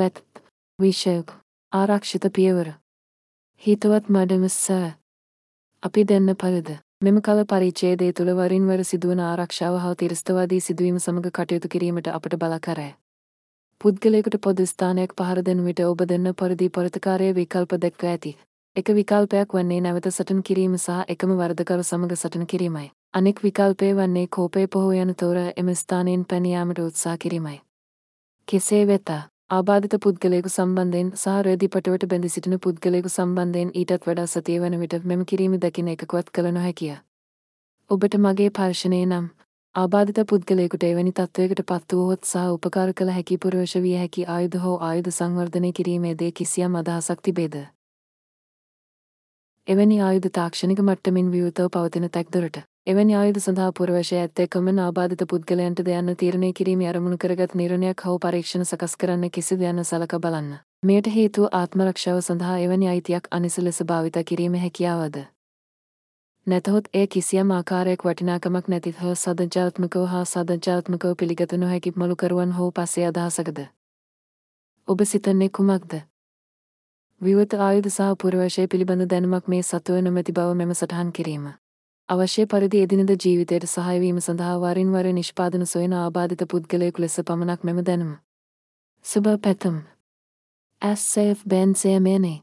වැත් විෂයක ආරක්ෂිත පියවර හිතවත් මඩම සර් අපි දෙන්න පරිද මෙම කල පරිච්ඡේදය තුළ වරින් වර සිදුවන ආරක්ෂාව හා තිරස්තවාදී සිදුවීම සමග කටයුතු කිරීමට අපට බල කරයි. පුද්ගලයෙකුට පොදු ස්ථානයක් පහර දෙන විට ඔබ දෙන්න පරිදි පොරතකාරය විකල්ප දැක්ව ඇති. එක විකල්පයක් වන්නේ නැවත සටන් කිරීම සහ එකම වරදකරු සමග සටන කිරීමයි. අනෙක් විකල්පය වන්නේ කෝපය පොහෝ යන තෝර එම ස්ථානයෙන් පැනයාමට උත්සා කිරීමයි. කෙසේ වෙත ආබාධිත පුද්ගලයෙකු සම්බන්ධයෙන් සහ රේදිපටුවට බැඳි සිටින පුද්ගලයෙකු සම්බන්ධයෙන් ඊටත් වඩා සතිය වන විට මෙම කිරීම දකින එකකුවත් කළ නොහැකිය. ඔබට මගේ පර්ශනය නම් ආබාධිත පුද්ගලයෙකුට එවැනි තත්ත්වයකට පත් වුවහොත් සහ උපකාර කළ හැකි පුරවශ විය හැකි ආයුධ හෝ ආයුධ සංවර්ධනය කිරීමේදී කිසියම් අදහසක් තිබේද. එවැනි ආයුධ තාක්ෂණික මට්ටමින් විවෘතව පවතින තැක්දොරට එවැනි ආයුධ සඳහා පුරවශය ඇත්තෙකම ආබාධිත පුද්ගලයන්ට දෙයන්න තීරණය කිරීම අරමුණු කරගත් නිර්ණයක් හෝ පරීක්ෂණ සකස් කරන්න කිසි දෙයන්න සලක බලන්න. මෙයට හේතුව ආත්මරක්ෂාව සඳහා එවැනි අයිතියක් අනිස ලෙස භාවිත කිරීම හැකියාවද. නැතහොත් එය කිසියම් ආකාරයක් වටිනාකමක් නැති හෝ සදජාත්මකව හා සදජාත්මකව පිළිගත නොහැකි මළුකරුවන් හෝ පස්සේ අදහසකද. ඔබ සිතන්නේ කුමක්ද? විවත ආයුධ සහ පුරවශය පිළිබඳ දැනුමක් මේ සතුව නොමැති බව මෙම සටහන් කිරීම. අවශ්‍ය පරිදි එදිනද ජීවිතයට සහයවීම සඳහා වරින් වර නිෂ්පාදන සොයන ආබාධිත පුද්ගලයෙකු ලෙස පමණක් මෙම දැනුම. සුබ පැතුම්. ඇස් සේෆ් බැන් සේමේනේ